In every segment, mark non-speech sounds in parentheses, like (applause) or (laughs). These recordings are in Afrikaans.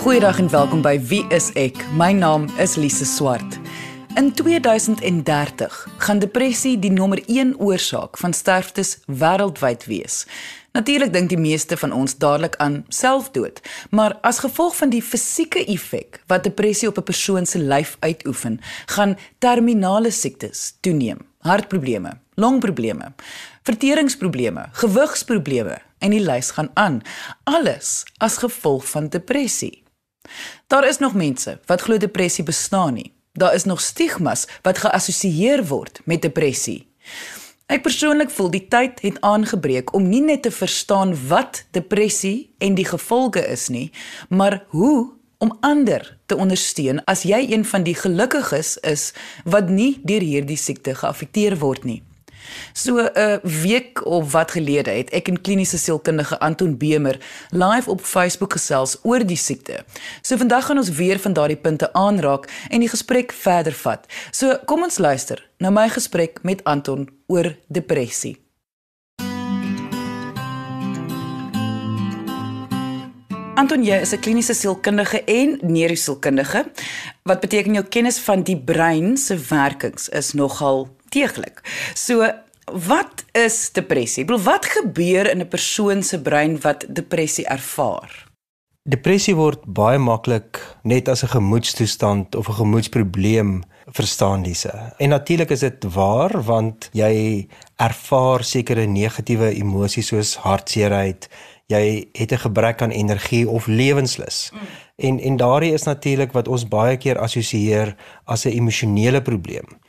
Goeiedag en welkom by Wie is ek? My naam is Lise Swart. In 2030 gaan depressie die nommer 1 oorsaak van sterftes wêreldwyd wees. Natuurlik dink die meeste van ons dadelik aan selfdood, maar as gevolg van die fisieke effek wat depressie op 'n persoon se lyf uitoefen, gaan terminale siektes toeneem. Hartprobleme, longprobleme, verteringsprobleme, gewigsprobleme en die lys gaan aan, alles as gevolg van depressie. Daar is nog mense wat glo depressie bestaan nie. Daar is nog stigmas wat geassosieer word met depressie. Ek persoonlik voel die tyd het aangebreek om nie net te verstaan wat depressie en die gevolge is nie, maar hoe om ander te ondersteun as jy een van die gelukkiges is wat nie deur hierdie siekte geaffekteer word nie. So 'n uh, week of wat gelede het ek en kliniese sielkundige Anton Bemer live op Facebook gesels oor die siekte. So vandag gaan ons weer van daardie punte aanraak en die gesprek verder vat. So kom ons luister na my gesprek met Anton oor depressie. Anton, jy is 'n kliniese sielkundige en neurosielkundige. Wat beteken jou kennis van die brein se werkings is nogal deeglik. So wat is depressie? Ek bedoel wat gebeur in 'n persoon se brein wat depressie ervaar? Depressie word baie maklik net as 'n gemoedstoestand of 'n gemoedsprobleem verstaan diese. En natuurlik is dit waar want jy ervaar sekere negatiewe emosies soos hartseerheid, jy het 'n gebrek aan energie of lewenslus. Mm. En en daardie is natuurlik wat ons baie keer assosieer as 'n emosionele probleem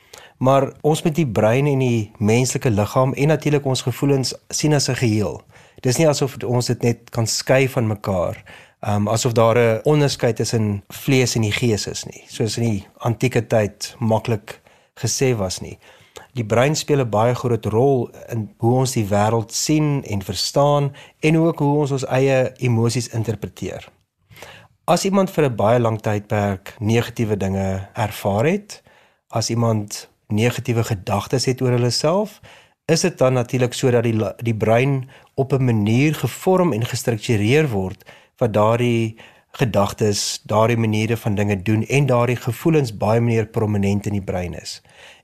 maar ons met die brein en die menslike liggaam en natuurlik ons gevoelens sien as 'n geheel. Dis nie asof ons dit net kan skei van mekaar, um asof daar 'n onderskeid tussen vlees en die gees is nie, soos in die antieke tyd maklik gesê was nie. Die brein speel 'n baie groot rol in hoe ons die wêreld sien en verstaan en ook hoe ons ons eie emosies interpreteer. As iemand vir 'n baie lang tydperk negatiewe dinge ervaar het, as iemand negatiewe gedagtes het oor hulle self, is dit dan natuurlik sodat die die brein op 'n manier gevorm en gestruktureer word wat daardie gedagtes, daardie maniere van dinge doen en daardie gevoelens baie meer prominent in die brein is.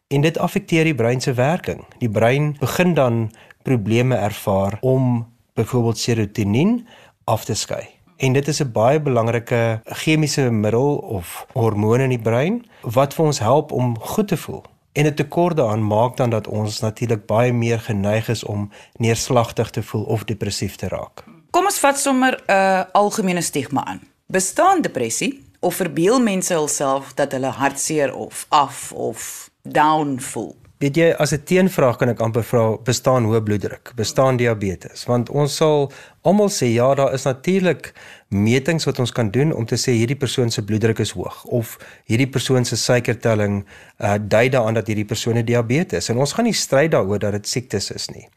En dit affekteer die brein se werking. Die brein begin dan probleme ervaar om byvoorbeeld serotonien af te skei. En dit is 'n baie belangrike chemiese middel of hormoon in die brein wat vir ons help om goed te voel. En 'n tekort daaraan maak dan dat ons natuurlik baie meer geneig is om neerslagtig te voel of depressief te raak. Kom ons vat sommer 'n uh, algemene stigma aan. Bestaan depressie of verbeel mense hulself dat hulle hartseer of af of down voel? Weet jy, as 'n teenvraag kan ek amper vra, bestaan hoë bloeddruk, bestaan diabetes? Want ons sal almal sê ja, daar is natuurlik metings wat ons kan doen om te sê hierdie persoon se bloeddruk is hoog of hierdie persoon se suikertelling uh, dui daaraan dat hierdie persoon diabetes. En ons gaan nie stry daaroor dat dit siektes is nie.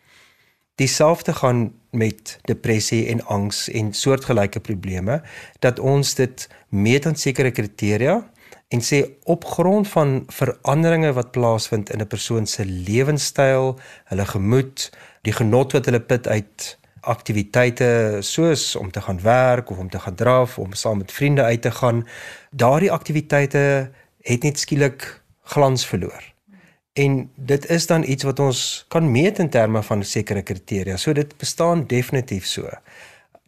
Dieselfde gaan met depressie en angs en soortgelyke probleme dat ons dit meet aan sekere kriteria en sê op grond van veranderinge wat plaasvind in 'n persoon se lewenstyl, hulle gemoed, die genot wat hulle put uit aktiwiteite soos om te gaan werk of om te gaan draf of om saam met vriende uit te gaan, daardie aktiwiteite het net skielik glans verloor. En dit is dan iets wat ons kan meet in terme van sekere kriteria. So dit bestaan definitief so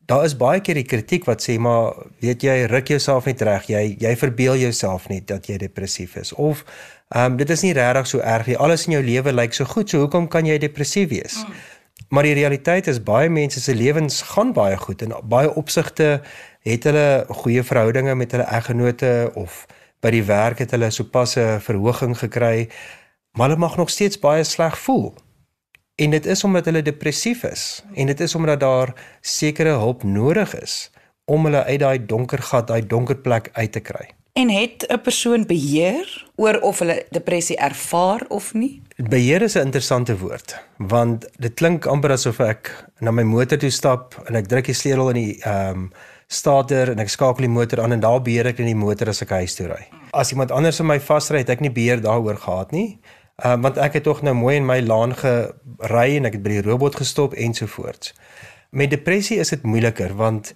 daar is baie keer die kritiek wat sê maar weet jy ruk jouself net reg jy jy verbeel jouself net dat jy depressief is. Of ehm um, dit is nie regtig so erg nie. Alles in jou lewe lyk so goed so hoekom kan jy depressief wees? Mm. maar die realiteit is baie mense se lewens gaan baie goed en baie opsigte het hulle goeie verhoudinge met hulle eggenote of by die werk het hulle sopas 'n verhoging gekry maar hulle mag nog steeds baie sleg voel En dit is omdat hulle depressief is en dit is omdat daar sekere hulp nodig is om hulle uit daai donker gat, daai donker plek uit te kry. En het 'n persoon beheer oor of hulle depressie ervaar of nie? Beheer is 'n interessante woord want dit klink amper asof ek na my motor toe stap en ek druk die sleutel in die ehm um, starter en ek skakel die motor aan en daar beheer ek in die motor as ek huis toe ry. As iemand anders in my vasry het ek nie beheer daaroor gehad nie. Uh, want ek het tog nou mooi in my laan gery en ek het by die robot gestop ensovoorts. Met depressie is dit moeiliker want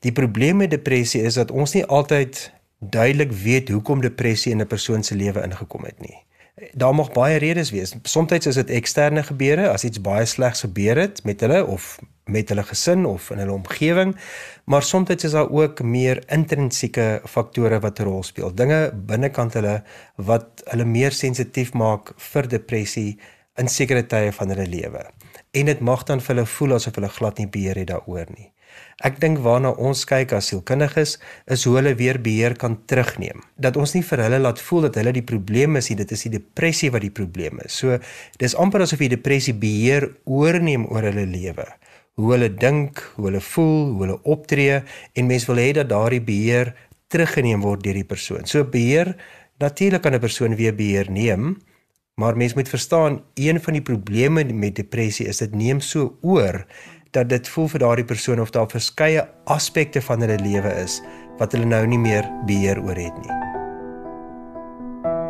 Die probleem met depressie is dat ons nie altyd duidelik weet hoekom depressie in 'n persoon se lewe ingekom het nie. Daar mag baie redes wees. Somstyds is dit eksterne gebeure, as iets baie slegs gebeur het met hulle of met hulle gesin of in hulle omgewing, maar soms is daar ook meer intrinsieke faktore wat 'n rol speel. Dinge binnekant hulle wat hulle meer sensitief maak vir depressie in sekere tye van hulle lewe. En dit mag dan vir hulle voel asof hulle glad nie beheer het daaroor nie. Ek dink waarna ons kyk as sielkundiges is hoe hulle weer beheer kan terugneem. Dat ons nie vir hulle laat voel dat hulle die probleem is nie, dit is die depressie wat die probleem is. So dis amper asof die depressie beheer oorneem oor hulle lewe. Hoe hulle dink, hoe hulle voel, hoe hulle optree en mens wil hê dat daardie beheer teruggeneem word deur die persoon. So beheer natuurlik kan 'n persoon weer beheer neem, maar mens moet verstaan een van die probleme met depressie is dit neem so oor dat dit voel vir daardie persoon of daar verskeie aspekte van hulle lewe is wat hulle nou nie meer beheer oor het nie.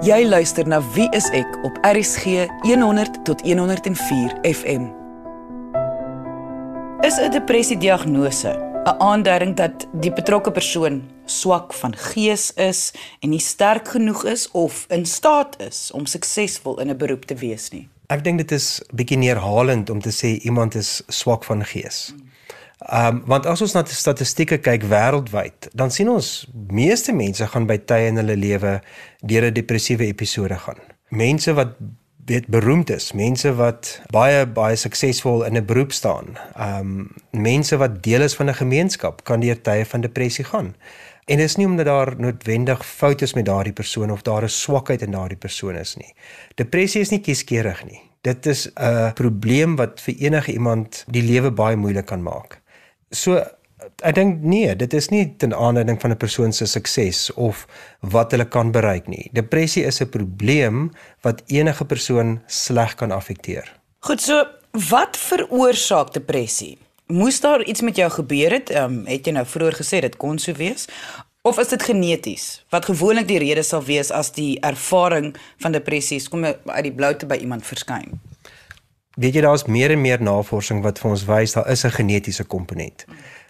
Jy luister na Wie is ek op RCG 100 tot 104 FM. Is 'n depressie diagnose 'n aanduiding dat die betrokke persoon swak van gees is en nie sterk genoeg is of in staat is om suksesvol in 'n beroep te wees nie? Ek dink dit is bietjie neerhalend om te sê iemand is swak van gees. Ehm um, want as ons na die statistieke kyk wêreldwyd, dan sien ons meeste mense gaan by tye in hulle lewe deur 'n depressiewe episode gaan. Mense wat weet beroemd is, mense wat baie baie suksesvol in 'n beroep staan. Ehm um, mense wat deel is van 'n gemeenskap kan deur tye van depressie gaan. En dit is nie omdat daar noodwendig foute is met daardie persoon of daar 'n swakheid in daardie persoon is nie. Depressie is nie kieskeurig nie. Dit is 'n probleem wat vir enige iemand die lewe baie moeilik kan maak. So ek dink nee, dit is nie ten aanleiding van 'n persoon se sukses of wat hulle kan bereik nie. Depressie is 'n probleem wat enige persoon sleg kan affekteer. Goed, so wat veroorsaak depressie? Moes daar iets met jou gebeur het? Ehm um, het jy nou vroeër gesê dit kon so wees? Of is dit geneties? Wat gewoonlik die rede sal wees as die ervaring van depressie kom uit die bloute by iemand verskyn? Weet jy daar's meer en meer navorsing wat vir ons wys daar is 'n genetiese komponent.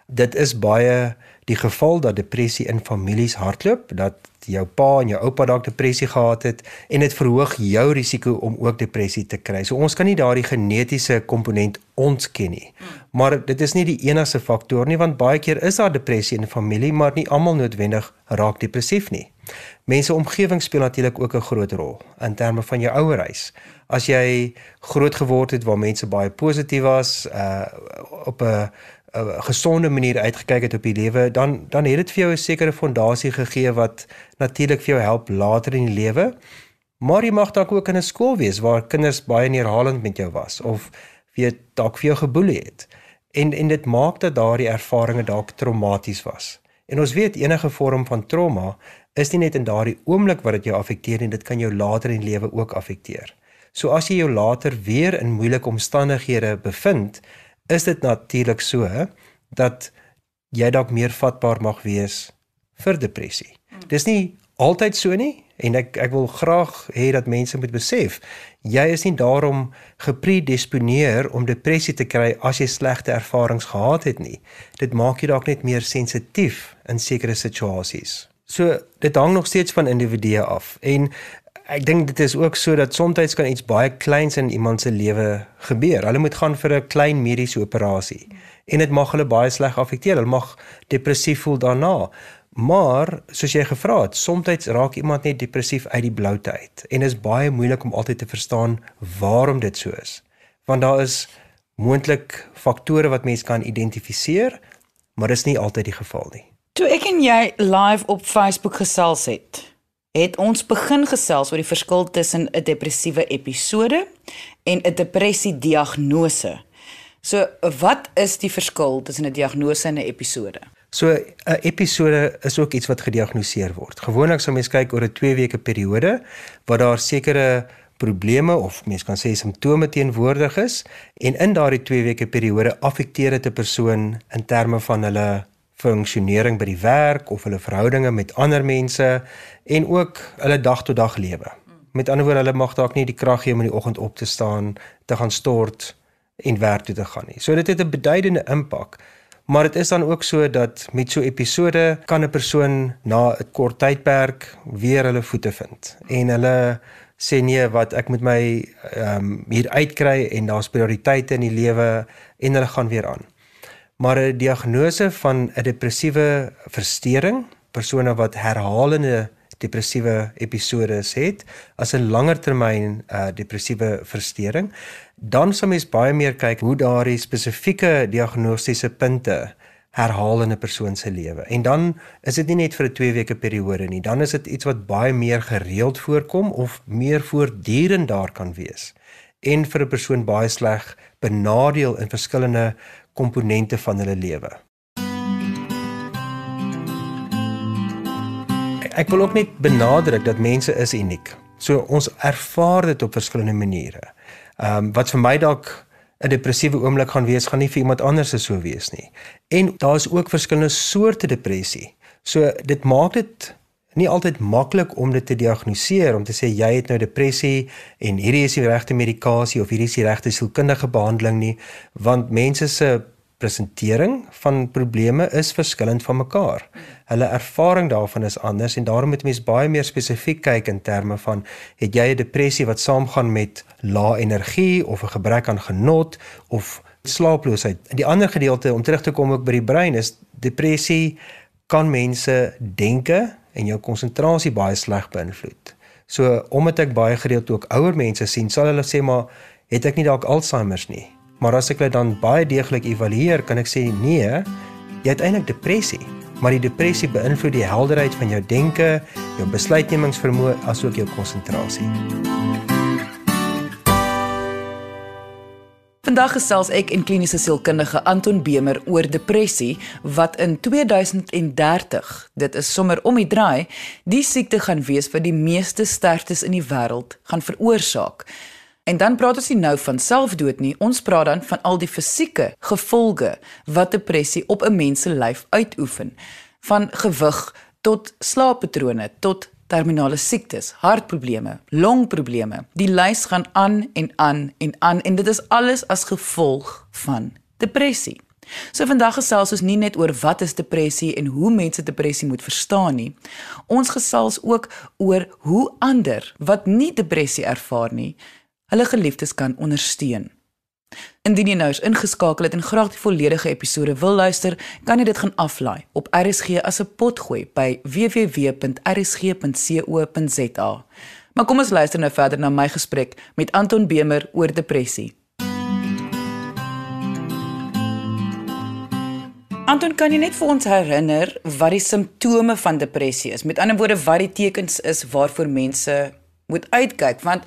Dit is baie die geval dat depressie in families hardloop, dat jou pa en jou oupa dalk depressie gehad het en dit verhoog jou risiko om ook depressie te kry. So ons kan nie daardie genetiese komponent ontken nie. Maar dit is nie die enigste faktor nie want baie keer is daar depressie in 'n familie, maar nie almal noodwendig raak depressief nie. Mense omgewing speel natuurlik ook 'n groot rol in terme van jou ouerhuis. As jy groot geword het waar mense baie positief was, uh op 'n 'n gesonde manier uitgekyk het op die lewe, dan dan het dit vir jou 'n sekere fondasie gegee wat natuurlik vir jou help later in die lewe. Maar jy mag dalk ook in 'n skool wees waar kinders baie neerhalend met jou was of weet dalk vir jou geboelie het. En en dit maak dat daardie ervarings dalk traumaties was. En ons weet enige vorm van trauma is nie net in daardie oomblik wat dit jou affekteer nie, dit kan jou later in die lewe ook affekteer. So as jy jou later weer in moeilike omstandighede bevind, is dit natuurlik so dat jy dalk meer vatbaar mag wees vir depressie. Dis nie altyd so nie en ek ek wil graag hê dat mense moet besef jy is nie daarom gepredisponeer om depressie te kry as jy slegte ervarings gehad het nie. Dit maak jou dalk net meer sensitief in sekere situasies. So dit hang nog steeds van individue af en ek dink dit is ook so dat soms kan iets baie kleins in iemand se lewe gebeur. Hulle moet gaan vir 'n klein mediese operasie en dit mag hulle baie sleg affekteer. Hulle mag depressief voel daarna. Maar soos jy gevra het, soms raak iemand net depressief uit die bloute uit en is baie moeilik om altyd te verstaan waarom dit so is. Want daar is moontlik faktore wat mens kan identifiseer, maar dis nie altyd die geval nie. Toe ek en jy live op Facebook gesels het, het ons begin gesels oor die verskil tussen 'n depressiewe episode en 'n depressie diagnose. So, wat is die verskil tussen 'n diagnose en 'n episode? So 'n episode is ook iets wat gediagnoseer word. Gewoonlik sou mens kyk oor 'n 2 weke periode waar daar sekere probleme of mens kan sê simptome teenwoordig is en in daardie 2 weke periode affekteer dit 'n persoon in terme van hulle funksionering by die werk of hulle verhoudinge met ander mense en ook hulle dag tot dag lewe. Met ander woorde, hulle mag dalk nie die krag hê om in die oggend op te staan, te gaan stort en werk toe te gaan nie. So dit het 'n beduidende impak. Maar dit is dan ook so dat met so episode kan 'n persoon na 'n kort tydperk weer hulle voete vind en hulle sê nee wat ek moet my ehm um, hier uitkry en daar's prioriteite in die lewe en hulle gaan weer aan. Maar 'n diagnose van 'n depressiewe verstoring, persone wat herhalende depressiewe episodes het as 'n langer termyn uh, depressiewe verstoring, dan sal mens baie meer kyk hoe daardie spesifieke diagnostiese punte herhaal in 'n persoon se lewe. En dan is dit nie net vir 'n 2 weke periode nie, dan is dit iets wat baie meer gereeld voorkom of meer voortdurend daar kan wees en vir 'n persoon baie sleg benadeel in verskillende komponente van hulle lewe. Ek wil ook net benadruk dat mense is uniek. So ons ervaar dit op verskillende maniere. Ehm um, wat vir my dalk 'n depressiewe oomblik gaan wees, gaan nie vir iemand anders so wees nie. En daar is ook verskillende soorte depressie. So dit maak dit nie altyd maklik om dit te diagnoseer om te sê jy het nou depressie en hierdie is die regte medikasie of hierdie is die regte sielkundige behandeling nie, want mense se presentering van probleme is verskillend van mekaar. Hulle ervaring daarvan is anders en daarom moet mens baie meer spesifiek kyk in terme van het jy 'n depressie wat saamgaan met lae energie of 'n gebrek aan genot of slaaploosheid. In die ander gedeelte om terug te kom ook by die brein is depressie kan mense denke en jou konsentrasie baie sleg beïnvloed. So omdat ek baie gereeld ook ouer mense sien, sal hulle sê maar het ek nie dalk Alzheimer nie. Maar as ek dit dan baie deeglik evalueer, kan ek sê nee, jy het eintlik depressie. Maar die depressie beïnvloed die helderheid van jou denke, jou besluitnemingsvermoë asook jou konsentrasie. Vandag gesels ek en kliniese sielkundige Anton Bemer oor depressie wat in 2030, dit is sommer om die draai, die siekte gaan wees wat die meeste sterftes in die wêreld gaan veroorsaak. En dan praat ons nie nou van selfdood nie, ons praat dan van al die fisieke gevolge wat depressie op 'n mens se lyf uitoefen, van gewig tot slaappatrone tot terminale siektes, hartprobleme, longprobleme. Die lys gaan aan en aan en aan en dit is alles as gevolg van depressie. So vandag gesels ons nie net oor wat is depressie en hoe mense depressie moet verstaan nie. Ons gesels ook oor hoe ander wat nie depressie ervaar nie, hulle geliefdes kan ondersteun. Indien jy nou is ingeskakel het en graag die volledige episode wil luister, kan jy dit gaan aflaai op RSG as 'n potgooi by www.rsg.co.za. Maar kom ons luister nou verder na my gesprek met Anton Bemer oor depressie. Anton, kan jy net vir ons herinner wat die simptome van depressie is? Met ander woorde, wat die tekens is waarvoor mense moet uitkyk, want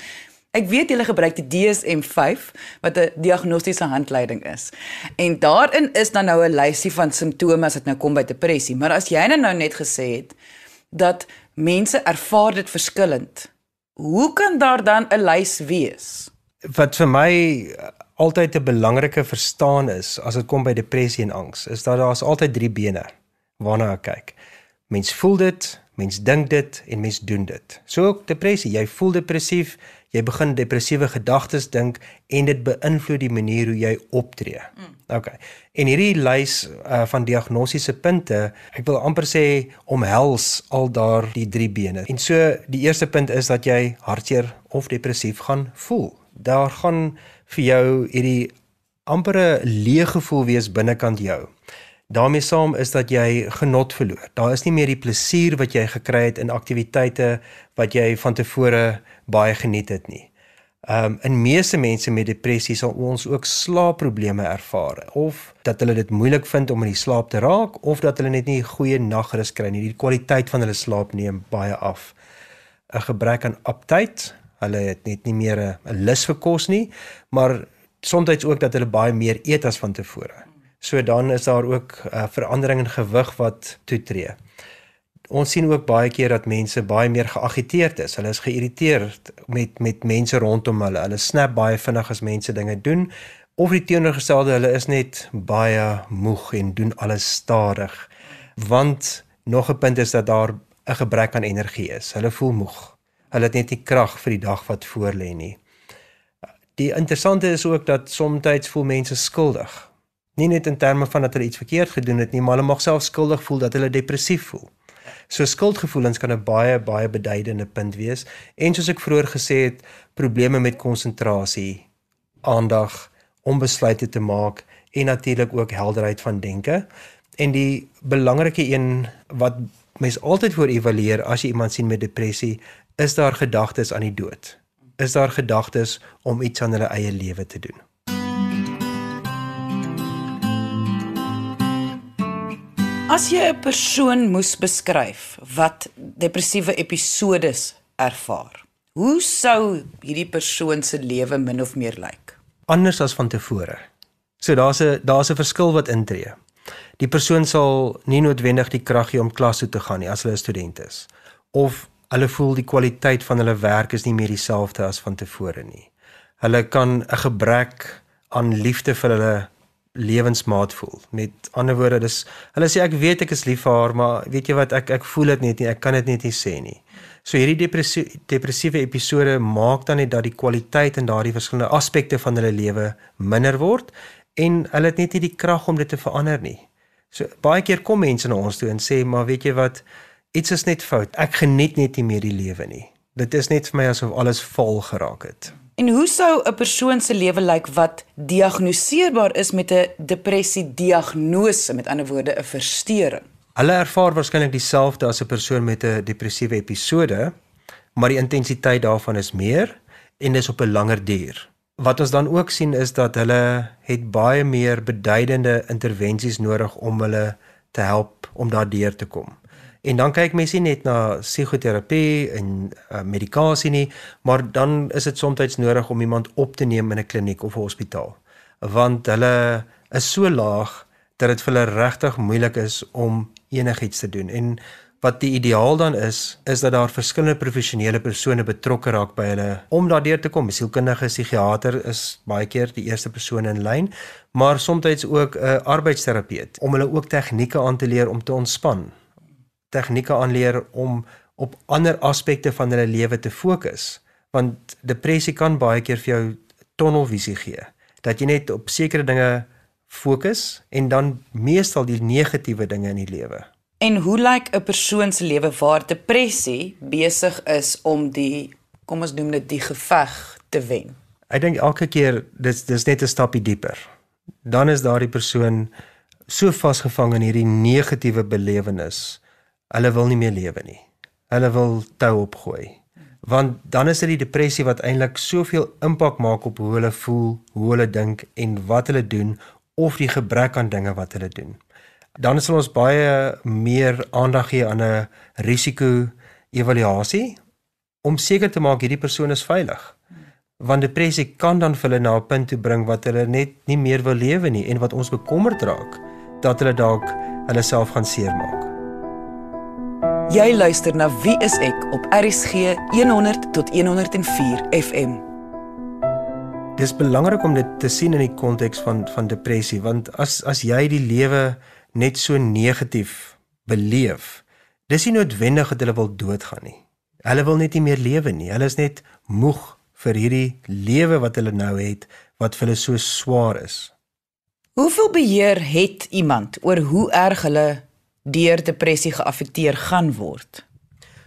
Ek weet julle gebruik die DSM-5 wat 'n diagnostiese handleiding is. En daarin is dan nou 'n lysie van simptome as dit nou kom by depressie, maar as jy nou net gesê het dat mense ervaar dit verskillend. Hoe kan daar dan 'n lys wees? Wat vir my altyd 'n belangrike verstaan is as dit kom by depressie en angs, is dat daar's altyd drie bene waarna ek kyk. Mens voel dit, mens dink dit en mens doen dit. So ook depressie, jy voel depressief, jy begin depressiewe gedagtes dink en dit beïnvloed die manier hoe jy optree. Mm. OK. En hierdie lys uh, van diagnostiese punte, ek wil amper sê omhels al daardie drie bene. En so die eerste punt is dat jy hartseer of depressief gaan voel. Daar gaan vir jou hierdie ampere leë gevoel wees binnekant jou. Daarmee saam is dat jy genot verloor. Daar is nie meer die plesier wat jy gekry het in aktiwiteite wat jy van tevore baie geniet het nie. Um in meeste mense met depressie sal ons ook slaapprobleme ervaar of dat hulle dit moeilik vind om in die slaap te raak of dat hulle net nie goeie nagrus kry nie. Die kwaliteit van hulle slaap neem baie af. 'n Gebrek aan aptyt, hulle het net nie meer 'n lus vir kos nie, maar soms ook dat hulle baie meer eet as van tevore. So dan is daar ook 'n uh, verandering in gewig wat toetree ons sien ook baie keer dat mense baie meer geagiteerd is. Hulle is geïrriteerd met met mense rondom hulle. Hulle snap baie vinnig as mense dinge doen of die teenoorgestelde, hulle is net baie moeg en doen alles stadig. Want nog 'n punt is dat daar 'n gebrek aan energie is. Hulle voel moeg. Hulle het net nie krag vir die dag wat voorlê nie. Die interessante is ook dat soms voel mense skuldig Nie net in terme van dat hulle iets verkeerd gedoen het nie, maar hulle mag self skuldig voel dat hulle depressief voel. So skuldgevoelens kan 'n baie baie beduidende punt wees en soos ek vroeër gesê het, probleme met konsentrasie, aandag, om besluite te maak en natuurlik ook helderheid van denke. En die belangrike een wat mens altyd voor evalueer as jy iemand sien met depressie, is daar gedagtes aan die dood. Is daar gedagtes om iets aan hulle eie lewe te doen? As jy 'n persoon moes beskryf wat depressiewe episodes ervaar, hoe sou hierdie persoon se lewe min of meer lyk? Anders as van tevore. So daar's 'n daar's 'n verskil wat intree. Die persoon sal nie noodwendig die krag hê om klas toe te gaan nie as hulle 'n student is of hulle voel die kwaliteit van hulle werk is nie meer dieselfde as van tevore nie. Hulle kan 'n gebrek aan liefde vir hulle lewensmaat voel. Met ander woorde, dis hulle sê ek weet ek is lief vir haar, maar weet jy wat ek ek voel dit net nie, ek kan dit net nie sê nie. So hierdie depressie, depressiewe episode maak dan net dat die kwaliteit in daardie verskillende aspekte van hulle lewe minder word en hulle het net nie die krag om dit te verander nie. So baie keer kom mense na ons toe en sê maar weet jy wat iets is net fout. Ek geniet net nie meer die lewe nie. Dit is net vir my asof alles vol geraak het. En hoe sou 'n persoon se lewe lyk wat diagnoseerbaar is met 'n depressie diagnose, met ander woorde 'n verstoring? Hulle ervaar waarskynlik dieselfde as 'n persoon met 'n depressiewe episode, maar die intensiteit daarvan is meer en dis op 'n langer duur. Wat ons dan ook sien is dat hulle het baie meer beduidende intervensies nodig om hulle te help om daardeur te kom. En dan kyk mense nie net na psigoterapie en uh, medikasie nie, maar dan is dit soms nodig om iemand op te neem in 'n kliniek of 'n hospitaal. Want hulle is so laag dat dit vir hulle regtig moeilik is om enigiets te doen. En wat die ideaal dan is, is dat daar verskillende professionele persone betrokke raak by hulle om daardeur te kom. Sielkundige, psigiater is baie keer die eerste persoon in lyn, maar soms ook 'n arbeidsterapeut om hulle ook tegnieke aan te leer om te ontspan tegnieke aanleer om op ander aspekte van hulle lewe te fokus want depressie kan baie keer vir jou tonnelvisie gee dat jy net op sekere dinge fokus en dan meestal die negatiewe dinge in die lewe. En hoe lyk 'n persoon se lewe waar depressie besig is om die kom ons noem dit die geveg te wen? Ek dink elke keer dis dis net 'n stapie dieper. Dan is daardie persoon so vasgevang in hierdie negatiewe belewenis hulle wil nie meer lewe nie. Hulle wil tou opgooi. Want dan is dit die depressie wat eintlik soveel impak maak op hoe hulle voel, hoe hulle dink en wat hulle doen of die gebrek aan dinge wat hulle doen. Dan sal ons baie meer aandag gee aan 'n risiko-evaluasie om seker te maak hierdie persoon is veilig. Want depressie kan dan vir hulle na 'n punt toe bring wat hulle net nie meer wil lewe nie en wat ons bekommerd raak dat hulle dalk hulle self gaan seermaak. Jy luister na Wie is ek op RSG 100 tot 104 FM. Dis belangrik om dit te sien in die konteks van van depressie want as as jy die lewe net so negatief beleef, dis nie noodwendig dat hulle wil doodgaan nie. Hulle wil net nie meer lewe nie. Hulle is net moeg vir hierdie lewe wat hulle nou het wat vir hulle so swaar is. Hoeveel beheer het iemand oor hoe erg hulle deur depressie geaffekteer gaan word?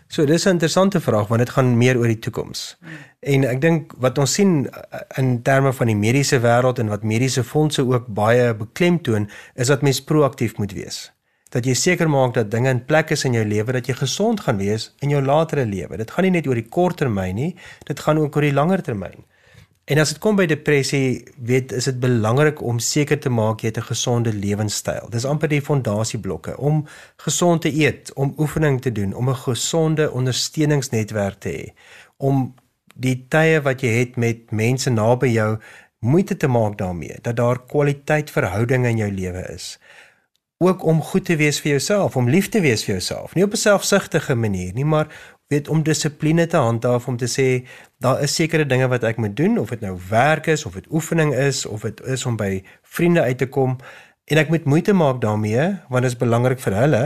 So dis 'n interessante vraag want dit gaan meer oor die toekoms. En ek dink wat ons sien uh, in terme van die mediese wêreld en wat mediese fondse ook baie beklemtoon is dat mens proaktief moet wees. Dat jy seker maak dat dinge in plek is in jou lewe dat jy gesond gaan wees in jou latere lewe. Dit gaan nie net oor die kort termyn nie, dit gaan ook oor die langer termyn. En as dit kom by depressie, weet is dit belangrik om seker te maak jy het 'n gesonde lewenstyl. Dis amper die fondasieblokke om gesond te eet, om oefening te doen, om 'n gesonde ondersteuningsnetwerk te hê, om die tye wat jy het met mense naby jou moeite te maak daarmee dat daar kwaliteit verhoudinge in jou lewe is. Ook om goed te wees vir jouself, om lief te wees vir jouself, nie op 'n selfsugtige manier nie, maar weet om dissipline te handhaaf om te sê daar is sekere dinge wat ek moet doen of dit nou werk is of dit oefening is of dit is om by vriende uit te kom en ek moet moeite maak daarmee want dit is belangrik vir hulle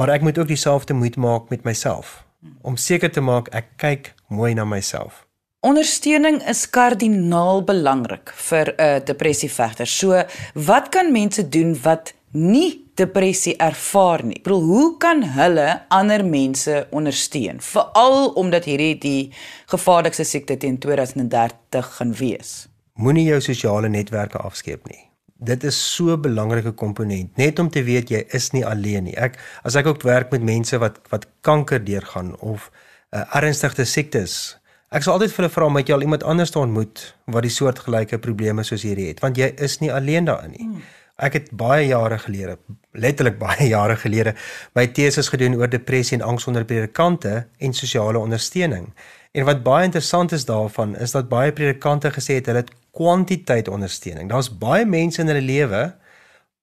maar ek moet ook dieselfde moeite maak met myself om seker te maak ek kyk mooi na myself Ondersteuning is kardinaal belangrik vir 'n uh, depressievegter. So, wat kan mense doen wat nie depressie ervaar nie. Ek bedoel, hoe kan hulle ander mense ondersteun? Veral omdat hierdie die gevaarlikste siekte teen 2030 gaan wees. Moenie jou sosiale netwerke afskeep nie. Dit is so 'n belangrike komponent, net om te weet jy is nie alleen nie. Ek as ek ook werk met mense wat wat kanker deurgaan of uh, ernstigste siektes, ek sal altyd vir hulle vra om jy al iemand anders ontmoet wat die soortgelyke probleme soos hierdie het, want jy is nie alleen daarin nie. Hmm. Ek het baie jare gelede, letterlik baie (laughs) jare gelede, my teses gedoen oor depressie en angs onder predikante en sosiale ondersteuning. En wat baie interessant is daarvan is dat baie predikante gesê het hulle het kwantiteit ondersteuning. Daar's baie mense in hulle lewe,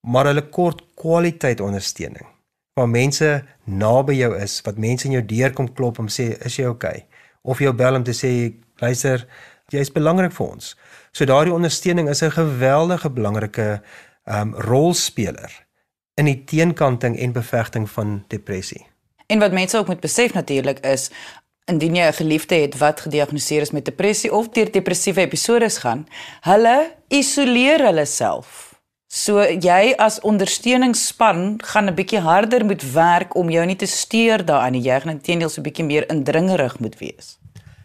maar hulle kort kwaliteit ondersteuning. Waar mense naby jou is, wat mense in jou deur kom klop om sê, "Is jy okay?" Of jou bel om te sê, "Luister, jy is belangrik vir ons." So daardie ondersteuning is 'n geweldige belangrike um rolspeler in die teenkanting en bevegting van depressie. En wat mense ook moet besef natuurlik is indien jy 'n geliefde het wat gediagnoseer is met depressie of deur depressiewe episodes gaan, hulle isoleer hulle self. So jy as ondersteuningsspan gaan 'n bietjie harder moet werk om jou nie te steur daaraan nie. Jy gaan intedeel so 'n bietjie meer indringerig moet wees.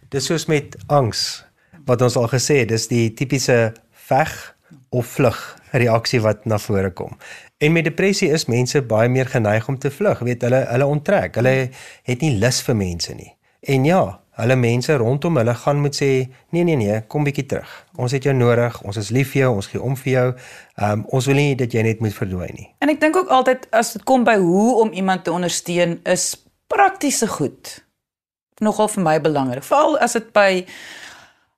Dis soos met angs wat ons al gesê het, dis die tipiese veg of vlug reaksie wat na vore kom. En met depressie is mense baie meer geneig om te vlug, weet hulle hulle onttrek. Hulle het nie lus vir mense nie. En ja, hulle mense rondom hulle gaan moet sê, nee nee nee, kom bietjie terug. Ons het jou nodig. Ons is lief vir jou, ons gee om vir jou. Ehm um, ons wil nie dat jy net moet verdwyn nie. En ek dink ook altyd as dit kom by hoe om iemand te ondersteun is praktiese goed nogal vir my belangrik. Veral as dit by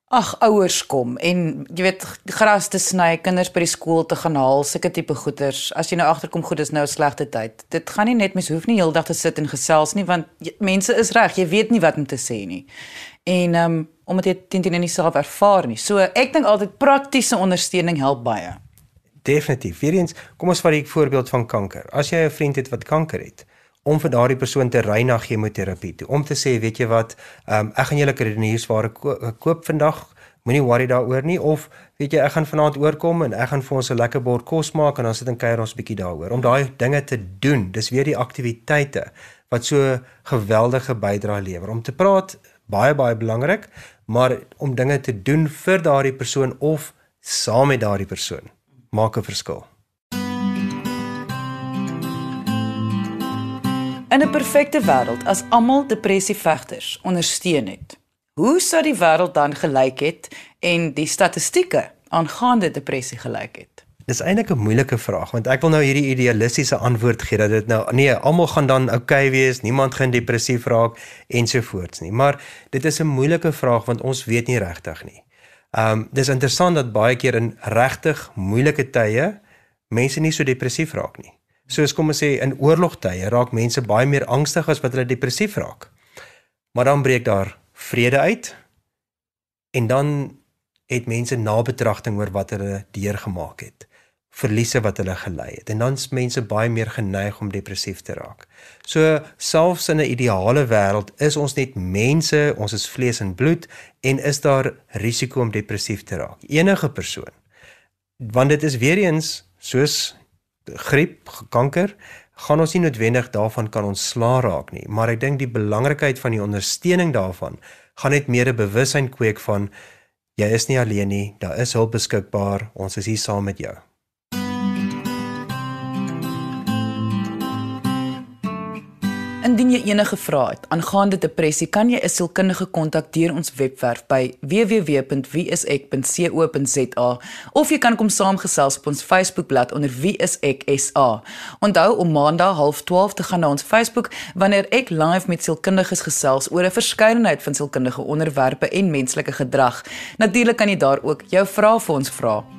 ag ouers kom en jy weet gras te sny, kinders by die skool te gaan haal, sulke tipe goeders. As jy nou agterkom goed is nou 'n slegte tyd. Dit gaan nie net mens hoef nie heeldag te sit en gesels nie want jy, mense is reg, jy weet nie wat om te sê nie. En ehm um, omdat jy teen teen nie self ervaar nie. So ek dink altyd praktiese ondersteuning help baie. Definitief. Weerens, kom ons vat die voorbeeld van kanker. As jy 'n vriend het wat kanker het, om vir daardie persoon te ry na chemoterapie toe. Om te sê weet jy wat um, ek gaan julle kredieniersware ko koop vandag moenie worry daaroor nie of weet jy ek gaan vanaand oorkom en ek gaan vir ons 'n lekker bord kos maak en dan sit en kuier ons 'n bietjie daaroor. Om daai dinge te doen dis weer die aktiwiteite wat so geweldige bydrae lewer. Om te praat baie baie belangrik maar om dinge te doen vir daardie persoon of saam met daardie persoon maak 'n verskil In 'n perfekte wêreld as almal depressievegters ondersteun het, hoe sou die wêreld dan gelyk het en die statistieke aangaande depressie gelyk het? Dis eintlik 'n moeilike vraag want ek wil nou hierdie idealistiese antwoord gee dat dit nou nee, almal gaan dan oukei okay wees, niemand gaan depressief raak ensovoorts nie. Maar dit is 'n moeilike vraag want ons weet nie regtig nie. Um dis interessant dat baie keer in regtig moeilike tye mense nie so depressief raak nie soos kom ons sê in oorlogtye raak mense baie meer angstig as wat hulle depressief raak. Maar dan breek daar vrede uit en dan het mense nabetragting oor wat hulle deurgemaak het verliese wat hulle gelei het en dan's mense baie meer geneig om depressief te raak. So selfs in 'n ideale wêreld is ons net mense, ons is vlees en bloed en is daar risiko om depressief te raak. Enige persoon. Want dit is weer eens soos griep, kanker, gaan ons nie noodwendig daarvan kan ontslaa raak nie, maar ek dink die belangrikheid van die ondersteuning daarvan gaan net meer 'n bewussyn kweek van jy is nie alleen nie, daar is hulp beskikbaar, ons is hier saam met jou. Indien jy enige vrae het aangaande depressie, kan jy 'n sielkundige kontak deur ons webwerf by www.wieisek.co.za of jy kan kom saamgesels op ons Facebookblad onder wieiseksa. Onthou om maandag 12:30 te gaan na ons Facebook wanneer ek live met sielkundiges gesels oor 'n verskeidenheid van sielkundige onderwerpe en menslike gedrag. Natuurlik kan jy daar ook jou vrae vir ons vra.